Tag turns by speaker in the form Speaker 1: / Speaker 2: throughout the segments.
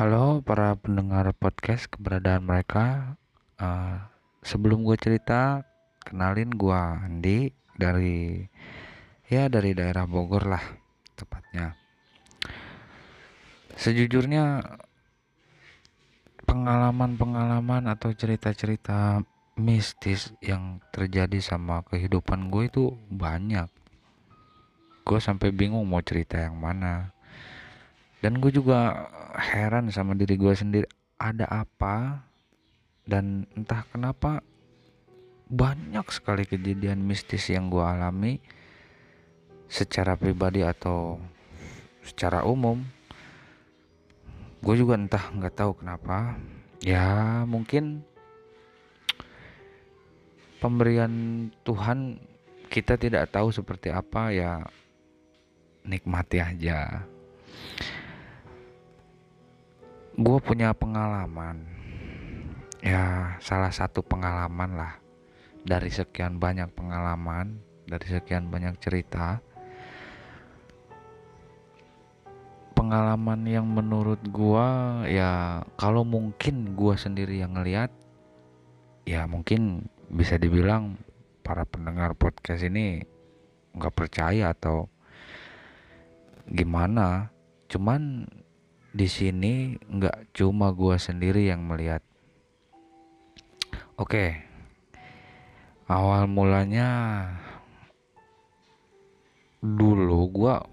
Speaker 1: Halo para pendengar podcast keberadaan mereka. Uh, sebelum gue cerita, kenalin gue Andi dari ya dari daerah Bogor lah tepatnya. Sejujurnya pengalaman-pengalaman atau cerita-cerita mistis yang terjadi sama kehidupan gue itu banyak. Gue sampai bingung mau cerita yang mana dan gue juga heran sama diri gue sendiri ada apa? Dan entah kenapa banyak sekali kejadian mistis yang gue alami secara pribadi atau secara umum. Gue juga entah nggak tahu kenapa. Ya mungkin pemberian Tuhan kita tidak tahu seperti apa ya nikmati aja gue punya pengalaman. Ya salah satu pengalaman lah. Dari sekian banyak pengalaman dari sekian banyak cerita. Pengalaman yang menurut gue ya kalau mungkin gue sendiri yang ngeliat ya mungkin bisa dibilang para pendengar podcast ini nggak percaya atau gimana. Cuman di sini nggak cuma gua sendiri yang melihat. Oke, awal mulanya dulu gua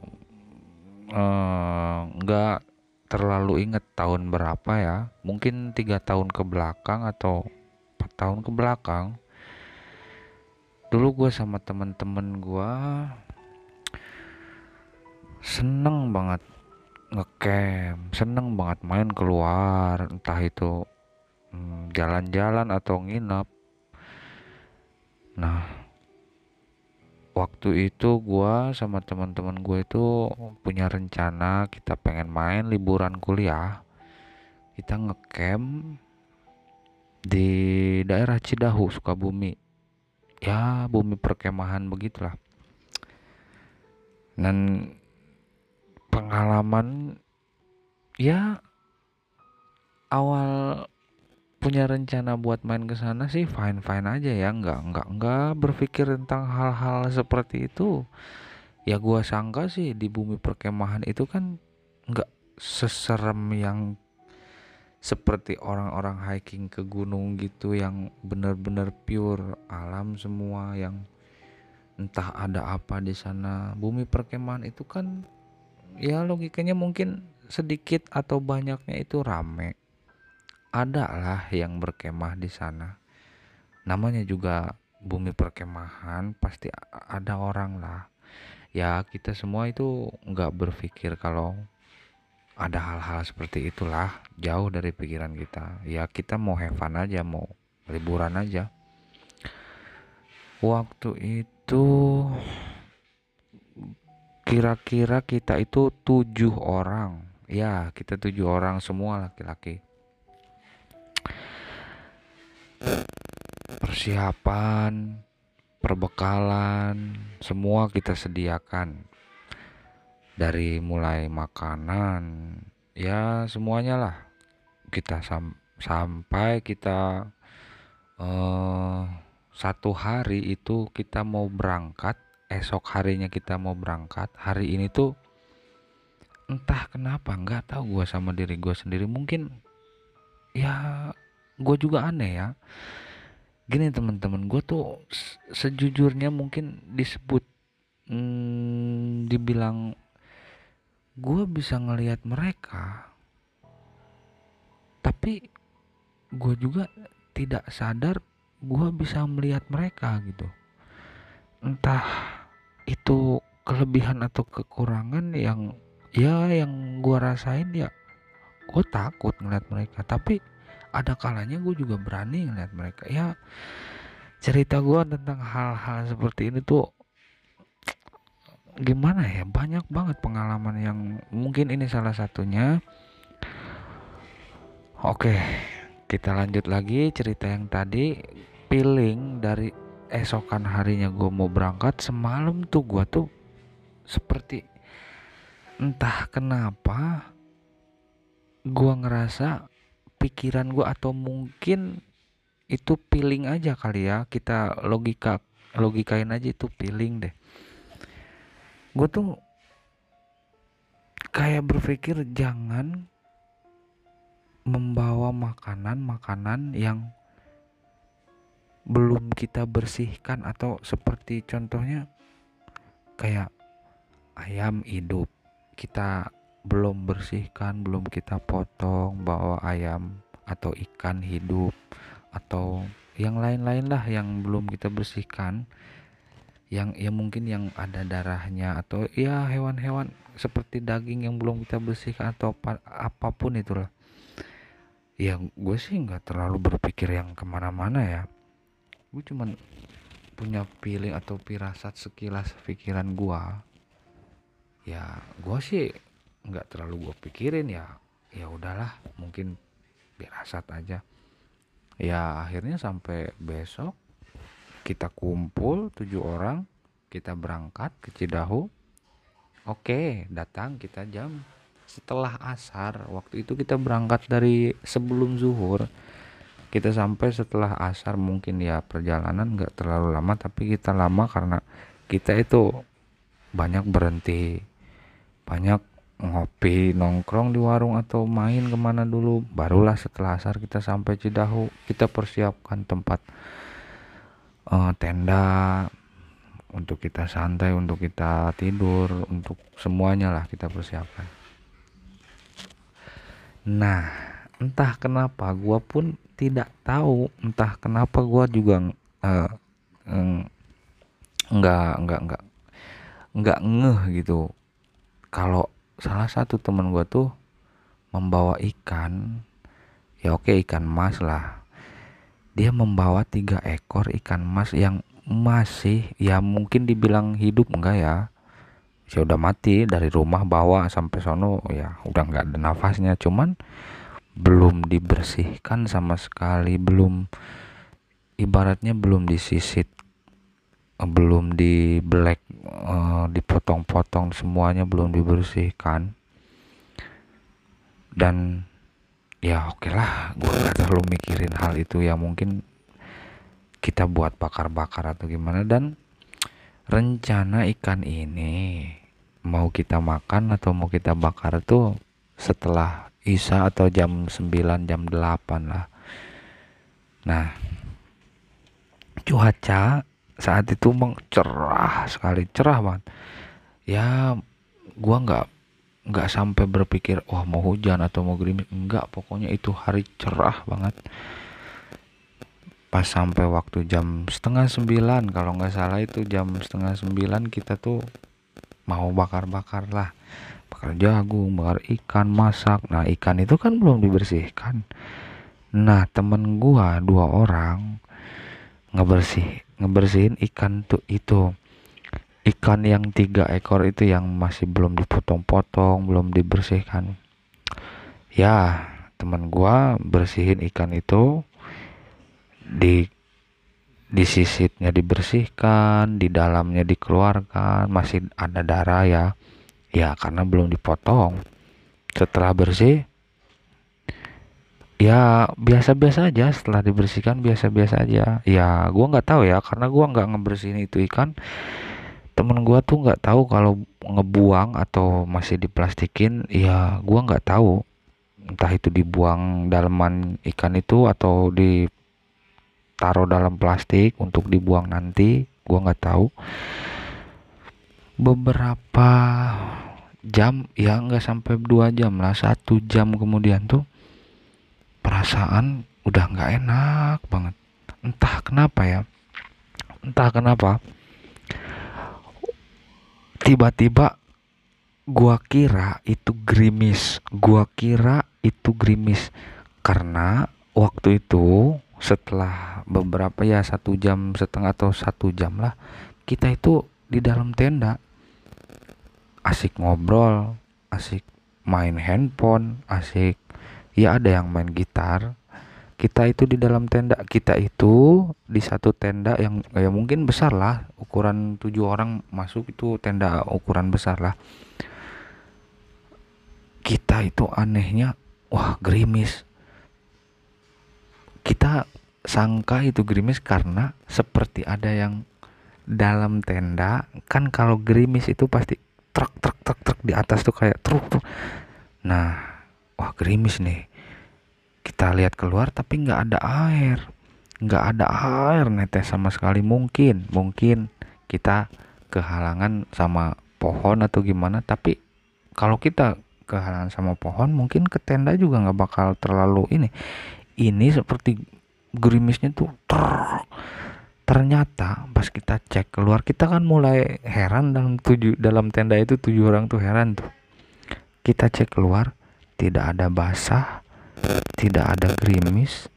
Speaker 1: eh, nggak uh, terlalu inget tahun berapa ya, mungkin tiga tahun ke belakang atau empat tahun ke belakang. Dulu gue sama temen-temen gue seneng banget ngecamp. Seneng banget main keluar entah itu hmm, jalan-jalan atau nginep. Nah waktu itu gua sama teman-teman gue itu punya rencana kita pengen main liburan kuliah. Kita ngecamp di daerah Cidahu Sukabumi. Ya bumi perkemahan begitulah. Dan pengalaman ya awal punya rencana buat main ke sana sih fine fine aja ya. Nggak nggak nggak berpikir tentang hal-hal seperti itu. Ya gua sangka sih di bumi perkemahan itu kan nggak seserem yang seperti orang-orang hiking ke gunung gitu yang bener-bener pure alam semua yang entah ada apa di sana. Bumi perkemahan itu kan ya logikanya mungkin sedikit atau banyaknya itu rame. Ada lah yang berkemah di sana. Namanya juga bumi perkemahan pasti ada orang lah. Ya kita semua itu nggak berpikir kalau ada hal-hal seperti itulah jauh dari pikiran kita. Ya kita mau have fun aja mau liburan aja. Waktu itu kira-kira kita itu tujuh orang. Ya kita tujuh orang semua laki-laki. Persiapan perbekalan semua kita sediakan. Dari mulai makanan ya semuanya lah kita sam sampai kita uh, satu hari itu kita mau berangkat esok harinya kita mau berangkat hari ini tuh entah kenapa nggak tahu gue sama diri gue sendiri. Mungkin ya gue juga aneh ya. Gini teman-teman gue tuh sejujurnya mungkin disebut hmm, dibilang gue bisa ngelihat mereka tapi gue juga tidak sadar gue bisa melihat mereka gitu. Entah itu kelebihan atau kekurangan yang ya yang gua rasain ya gue takut ngeliat mereka. Tapi ada kalanya gue juga berani ngeliat mereka. Ya cerita gue tentang hal-hal seperti ini tuh gimana ya? Banyak banget pengalaman yang mungkin ini salah satunya. Oke kita lanjut lagi cerita yang tadi. Feeling dari esokan harinya gue mau berangkat semalam tuh gue tuh seperti entah kenapa gua ngerasa pikiran gua atau mungkin itu feeling aja kali ya. Kita logika logikain aja itu feeling deh. Gue tuh kayak berpikir jangan membawa makanan-makanan yang belum kita bersihkan atau seperti contohnya kayak ayam hidup. Kita belum bersihkan belum kita potong bawa ayam atau ikan hidup atau yang lain-lain lah yang belum kita bersihkan. Yang ya mungkin yang ada darahnya atau ya hewan-hewan seperti daging yang belum kita bersihkan atau apa, apa pun itulah. Ya gue sih nggak terlalu berpikir yang ke mana-mana ya gue cuman punya feeling atau pirasat sekilas pikiran gue ya gue sih nggak terlalu gue pikirin ya ya udahlah mungkin pirasat aja. Ya akhirnya sampai besok kita kumpul tujuh orang kita berangkat ke Cidahu. Oke datang kita jam setelah asar. Waktu itu kita berangkat dari sebelum zuhur kita sampai setelah asar mungkin ya perjalanan nggak terlalu lama tapi kita lama karena kita itu banyak berhenti banyak ngopi nongkrong di warung atau main ke mana dulu. Barulah setelah asar kita sampai Cidahu kita persiapkan tempat uh, tenda untuk kita santai untuk kita tidur untuk semuanya lah kita persiapkan. Nah entah kenapa gua pun tidak tahu. Entah kenapa gua juga uh, nggak nggak nggak nggak ngeh gitu. Kalau salah satu temen gue tuh membawa ikan ya oke ikan mas lah. Dia membawa tiga ekor ikan mas yang masih ya mungkin dibilang hidup enggak ya? Ya udah mati dari rumah bawa sampai sono ya udah nggak ada nafasnya. Cuman belum dibersihkan sama sekali belum ibaratnya belum disisit belum di black uh, dipotong-potong semuanya belum dibersihkan. Dan ya oke okay lah gue gak terlalu mikirin hal itu ya mungkin kita buat bakar-bakar atau gimana. Dan rencana ikan ini mau kita makan atau mau kita bakar tuh setelah Isa atau jam 9 jam 8 lah. Nah cuaca saat itu emang cerah sekali cerah banget. Ya gua nggak nggak sampai berpikir wah mau hujan atau mau gerimis. Enggak pokoknya itu hari cerah banget. Pas sampai waktu jam setengah sembilan kalau nggak salah itu jam setengah sembilan kita tuh mau bakar-bakar lah bakar jagung bakar ikan masak. Nah ikan itu kan belum dibersihkan. Nah temen gua dua orang ngebersih ngebersihin ikan tuh itu. Ikan yang tiga ekor itu yang masih belum dipotong-potong belum dibersihkan. Ya teman gua bersihin ikan itu. Di di sisitnya dibersihkan di dalamnya dikeluarkan. Masih ada darah ya ya karena belum dipotong. Setelah bersih ya biasa-biasa aja. Setelah dibersihkan biasa-biasa aja. Ya gua nggak tahu ya karena gua nggak ngebersihin itu ikan. Temen gua tuh nggak tahu kalau ngebuang atau masih diplastikin. Ya gua nggak tahu. Entah itu dibuang dalaman ikan itu atau ditaruh dalam plastik untuk dibuang nanti. Gua nggak tahu beberapa jam ya nggak sampai dua jam lah satu jam kemudian tuh perasaan udah nggak enak banget. Entah kenapa ya entah kenapa tiba-tiba gua kira itu gerimis gua kira itu gerimis. Karena waktu itu setelah beberapa ya satu jam setengah atau satu jam lah kita itu di dalam tenda asik ngobrol asik main handphone asik ya ada yang main gitar. Kita itu di dalam tenda kita itu di satu tenda yang ya mungkin besar lah ukuran tujuh orang masuk itu tenda ukuran besar lah. Kita itu anehnya wah gerimis. Kita sangka itu gerimis karena seperti ada yang dalam tenda kan kalau gerimis itu pasti truk truk truk truk di atas tuh kayak truk truk. Nah wah gerimis nih. Kita lihat keluar tapi nggak ada air. Nggak ada air netes sama sekali. Mungkin mungkin kita kehalangan sama pohon atau gimana tapi kalau kita kehalangan sama pohon mungkin ke tenda juga nggak bakal terlalu ini. Ini seperti gerimisnya tuh ternyata pas kita cek keluar kita kan mulai heran dalam tujuh dalam tenda itu tujuh orang tuh heran tuh. Kita cek keluar tidak ada basah tidak ada gerimis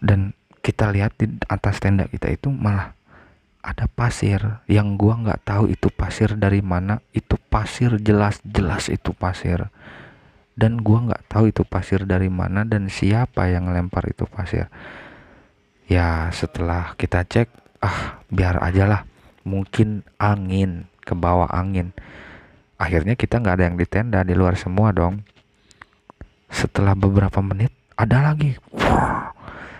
Speaker 1: dan kita lihat di atas tenda kita itu malah ada pasir. Yang gua nggak tahu itu pasir dari mana itu pasir jelas-jelas itu pasir. Dan gua nggak tahu itu pasir dari mana dan siapa yang lempar itu pasir ya setelah kita cek ah biar aja lah. Mungkin angin ke bawah angin. Akhirnya kita nggak ada yang di tenda di luar semua dong. Setelah beberapa menit ada lagi. Wah,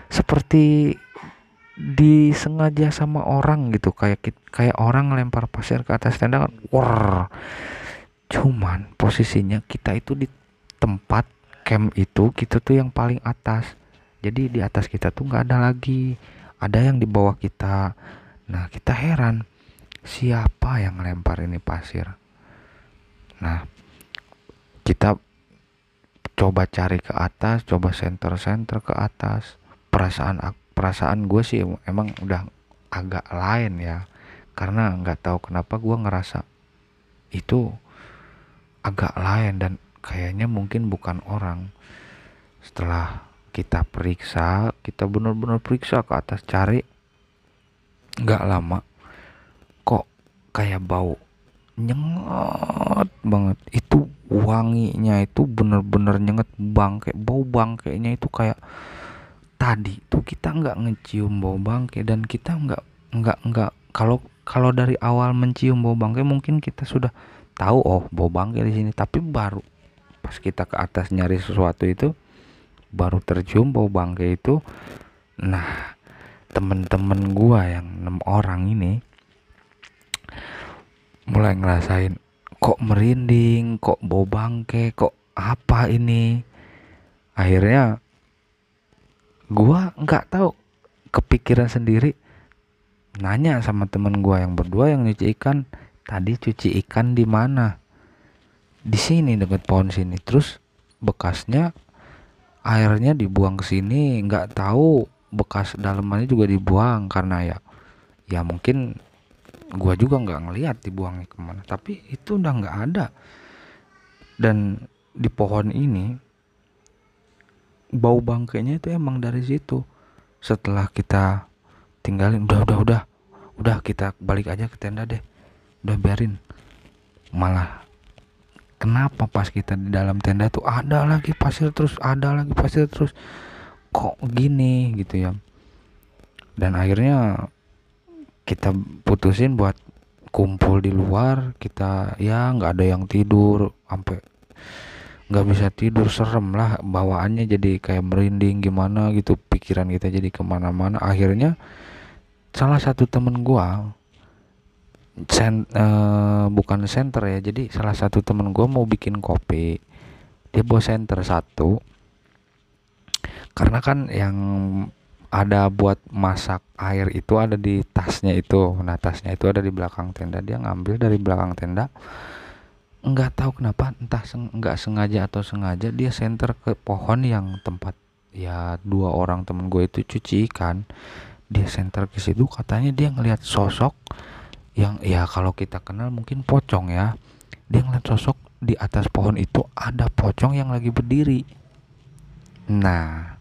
Speaker 1: seperti disengaja sama orang gitu. Kayak kayak orang lempar pasir ke atas tenda kan. Wah, cuman posisinya kita itu di tempat camp itu kita tuh yang paling atas jadi di atas kita tuh nggak ada lagi. Ada yang di bawah kita. Nah kita heran siapa yang lempar ini pasir? Nah kita coba cari ke atas coba center-center ke atas. Perasaan perasaan gue sih emang udah agak lain ya. Karena nggak tahu kenapa gue ngerasa itu agak lain dan kayaknya mungkin bukan orang. Setelah kita periksa kita benar-benar periksa ke atas cari. Nggak lama kok kayak bau nyengat banget. Itu wanginya itu bener-bener nyenget bangke bau bangkainya itu kayak tadi tuh kita nggak ngecium bau bangke dan kita nggak nggak nggak. Kalau kalau dari awal mencium bau bangke mungkin kita sudah tahu oh bau bangke di sini. Tapi baru pas kita ke atas nyari sesuatu itu baru tercium bau bangke itu nah temen-temen gua yang enam orang ini mulai ngerasain kok merinding kok bau bangke kok apa ini? Akhirnya gua nggak tahu kepikiran sendiri nanya sama temen gua yang berdua yang nyuci ikan tadi cuci ikan di mana? Di sini dekat pohon sini. Terus bekasnya airnya dibuang ke sini nggak tahu bekas dalamannya juga dibuang karena ya ya mungkin gua juga nggak ngelihat dibuangnya ke mana. Tapi itu udah nggak ada. Dan di pohon ini bau bangkainya itu emang dari situ. Setelah kita tinggalin udah udah udah udah kita balik aja ke tenda deh. Udah biarin. Malah kenapa pas kita di dalam tenda tuh ada lagi pasir terus ada lagi pasir terus? Kok gini gitu ya? Dan akhirnya kita putusin buat kumpul di luar kita ya nggak ada yang tidur sampai nggak bisa tidur serem lah bawaannya jadi kayak merinding gimana gitu pikiran kita jadi ke mana-mana. Akhirnya salah satu temen gua sen, uh, bukan center ya jadi salah satu temen gue mau bikin kopi. Dia bawa center satu. Karena kan yang ada buat masak air itu ada di tasnya itu. Nah tasnya itu ada di belakang tenda. Dia ngambil dari belakang tenda. Nggak tahu kenapa entah seng, nggak sengaja atau sengaja dia center ke pohon yang tempat ya dua orang temen gue itu cuci ikan. Dia center ke situ katanya dia ngelihat sosok yang ya kalau kita kenal mungkin pocong ya. Dia ngeliat sosok di atas pohon itu ada pocong yang lagi berdiri. Nah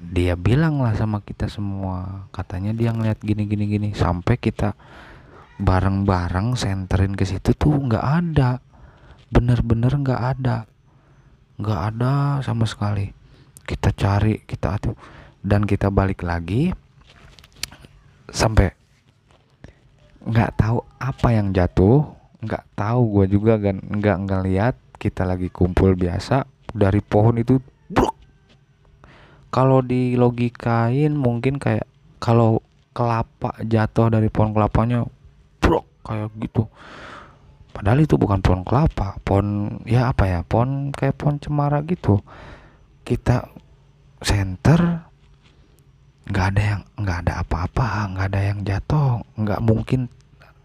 Speaker 1: dia bilang lah sama kita semua. Katanya dia ngeliat gini gini gini. Sampai kita bareng-bareng senterin ke situ tuh nggak ada. Bener-bener nggak ada. Nggak ada sama sekali. Kita cari kita atuh. Dan kita balik lagi. Sampai nggak tahu apa yang jatuh nggak tahu gue juga kan nggak ngeliat kita lagi kumpul biasa dari pohon itu bruk. Kalau di logikain mungkin kayak kalau kelapa jatuh dari pohon kelapanya brok kayak gitu. Padahal itu bukan pohon kelapa pohon ya apa ya pohon kayak pohon cemara gitu. Kita center nggak ada yang nggak ada apa-apa nggak ada yang jatuh nggak mungkin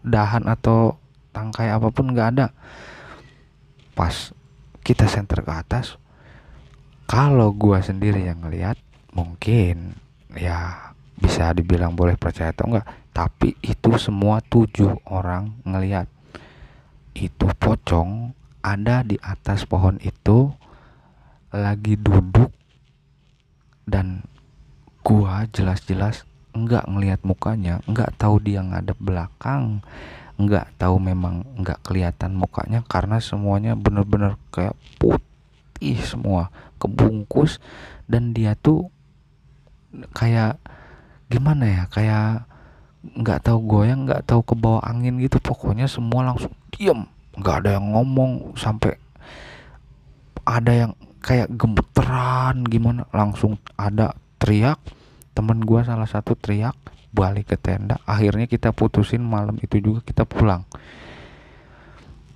Speaker 1: dahan atau tangkai apa pun nggak ada. Pas kita center ke atas kalau gua sendiri yang ngelihat mungkin ya bisa dibilang boleh percaya atau enggak tapi itu semua tujuh orang ngelihat. Itu pocong ada di atas pohon itu lagi duduk dan gua jelas-jelas enggak ngelihat mukanya enggak tahu dia ngadep belakang enggak tahu memang enggak kelihatan mukanya karena semuanya bener-bener kayak putih semua kebungkus dan dia tuh kayak gimana ya kayak nggak tahu goyang nggak tahu ke bawah angin gitu pokoknya semua langsung diem nggak ada yang ngomong sampai ada yang kayak gemeteran gimana langsung ada teriak temen gua salah satu teriak balik ke tenda. Akhirnya kita putusin malam itu juga kita pulang.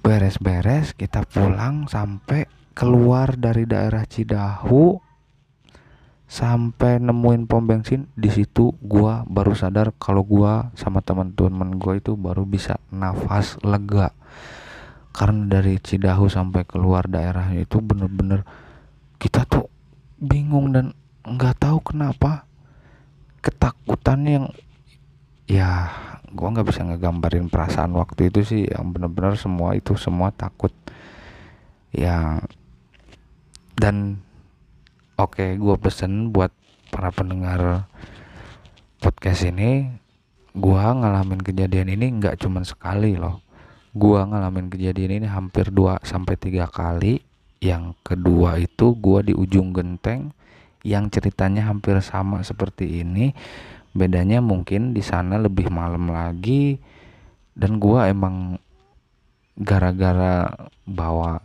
Speaker 1: Beres-beres kita pulang sampai keluar dari daerah Cidahu sampai nemuin pom bensin. Di situ gua baru sadar kalau gua sama teman-teman gua itu baru bisa nafas lega. Karena dari Cidahu sampai keluar daerah itu bener-bener kita tuh bingung dan nggak tahu kenapa ketakutan yang ya gua nggak bisa ngegambarin perasaan waktu itu sih. Yang bener-bener semua itu semua takut. Ya dan oke okay, gue pesen buat para pendengar podcast ini gue ngalamin kejadian ini nggak cuman sekali loh. Gue ngalamin kejadian ini hampir 2 sampai tiga kali. Yang kedua itu gue di ujung genteng yang ceritanya hampir sama seperti ini bedanya mungkin di sana lebih malam lagi dan gua emang gara-gara bawa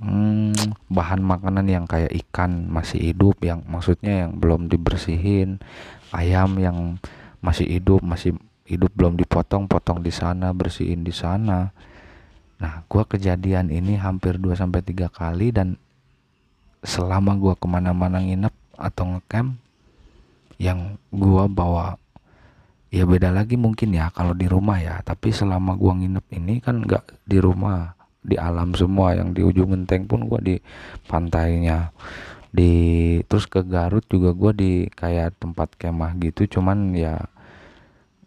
Speaker 1: hmm, bahan makanan yang kayak ikan masih hidup yang maksudnya yang belum dibersihin ayam yang masih hidup masih hidup belum dipotong potong di sana bersihin di sana. Nah gua kejadian ini hampir 2 sampai tiga kali dan selama gua ke mana-mana nginep atau ngecamp yang gua bawa ya beda lagi mungkin ya kalau di rumah ya. Tapi selama gua nginep ini kan nggak di rumah di alam semua. Yang di ujung genteng pun gua di pantainya. Di terus ke Garut juga gua di kayak tempat kemah gitu. Cuman ya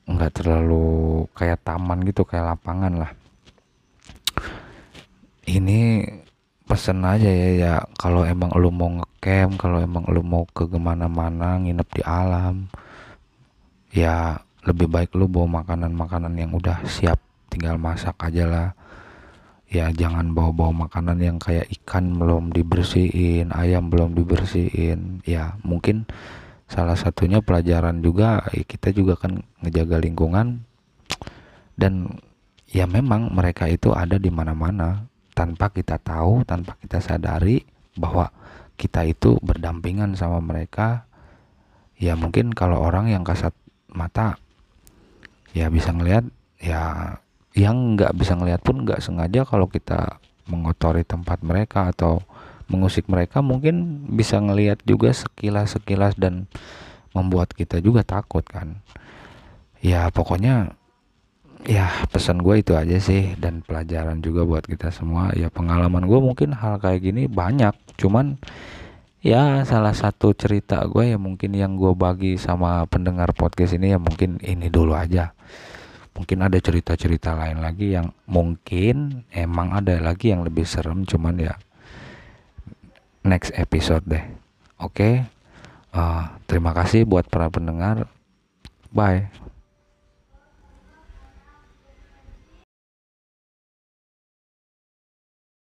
Speaker 1: nggak terlalu kayak taman gitu kayak lapangan lah. Ini pesen aja ya ya. Kalau emang lu mau ngecamp kalau emang lu mau ke ke mana-mana nginep di alam ya lebih baik lu bawa makanan-makanan yang udah siap tinggal masak aja lah. Ya jangan bawa-bawa makanan yang kayak ikan belum dibersihin ayam belum dibersihin. Ya mungkin salah satunya pelajaran juga ya kita juga kan ngejaga lingkungan. Dan ya memang mereka itu ada di mana-mana tanpa kita tahu, tanpa kita sadari bahwa kita itu berdampingan sama mereka. Ya mungkin kalau orang yang kasat mata ya bisa ngelihat ya yang nggak bisa ngelihat pun nggak sengaja kalau kita mengotori tempat mereka atau mengusik mereka mungkin bisa ngelihat juga sekilas sekilas dan membuat kita juga takut kan ya pokoknya ya pesan gue itu aja sih dan pelajaran juga buat kita semua. Ya pengalaman gue mungkin hal kayak gini banyak cuman ya salah satu cerita gue ya mungkin yang gue bagi sama pendengar podcast ini ya mungkin ini dulu aja. Mungkin ada cerita-cerita lain lagi yang mungkin emang ada lagi yang lebih serem cuman ya next episode deh. Oke? Okay? uh, terima kasih buat para pendengar. Bye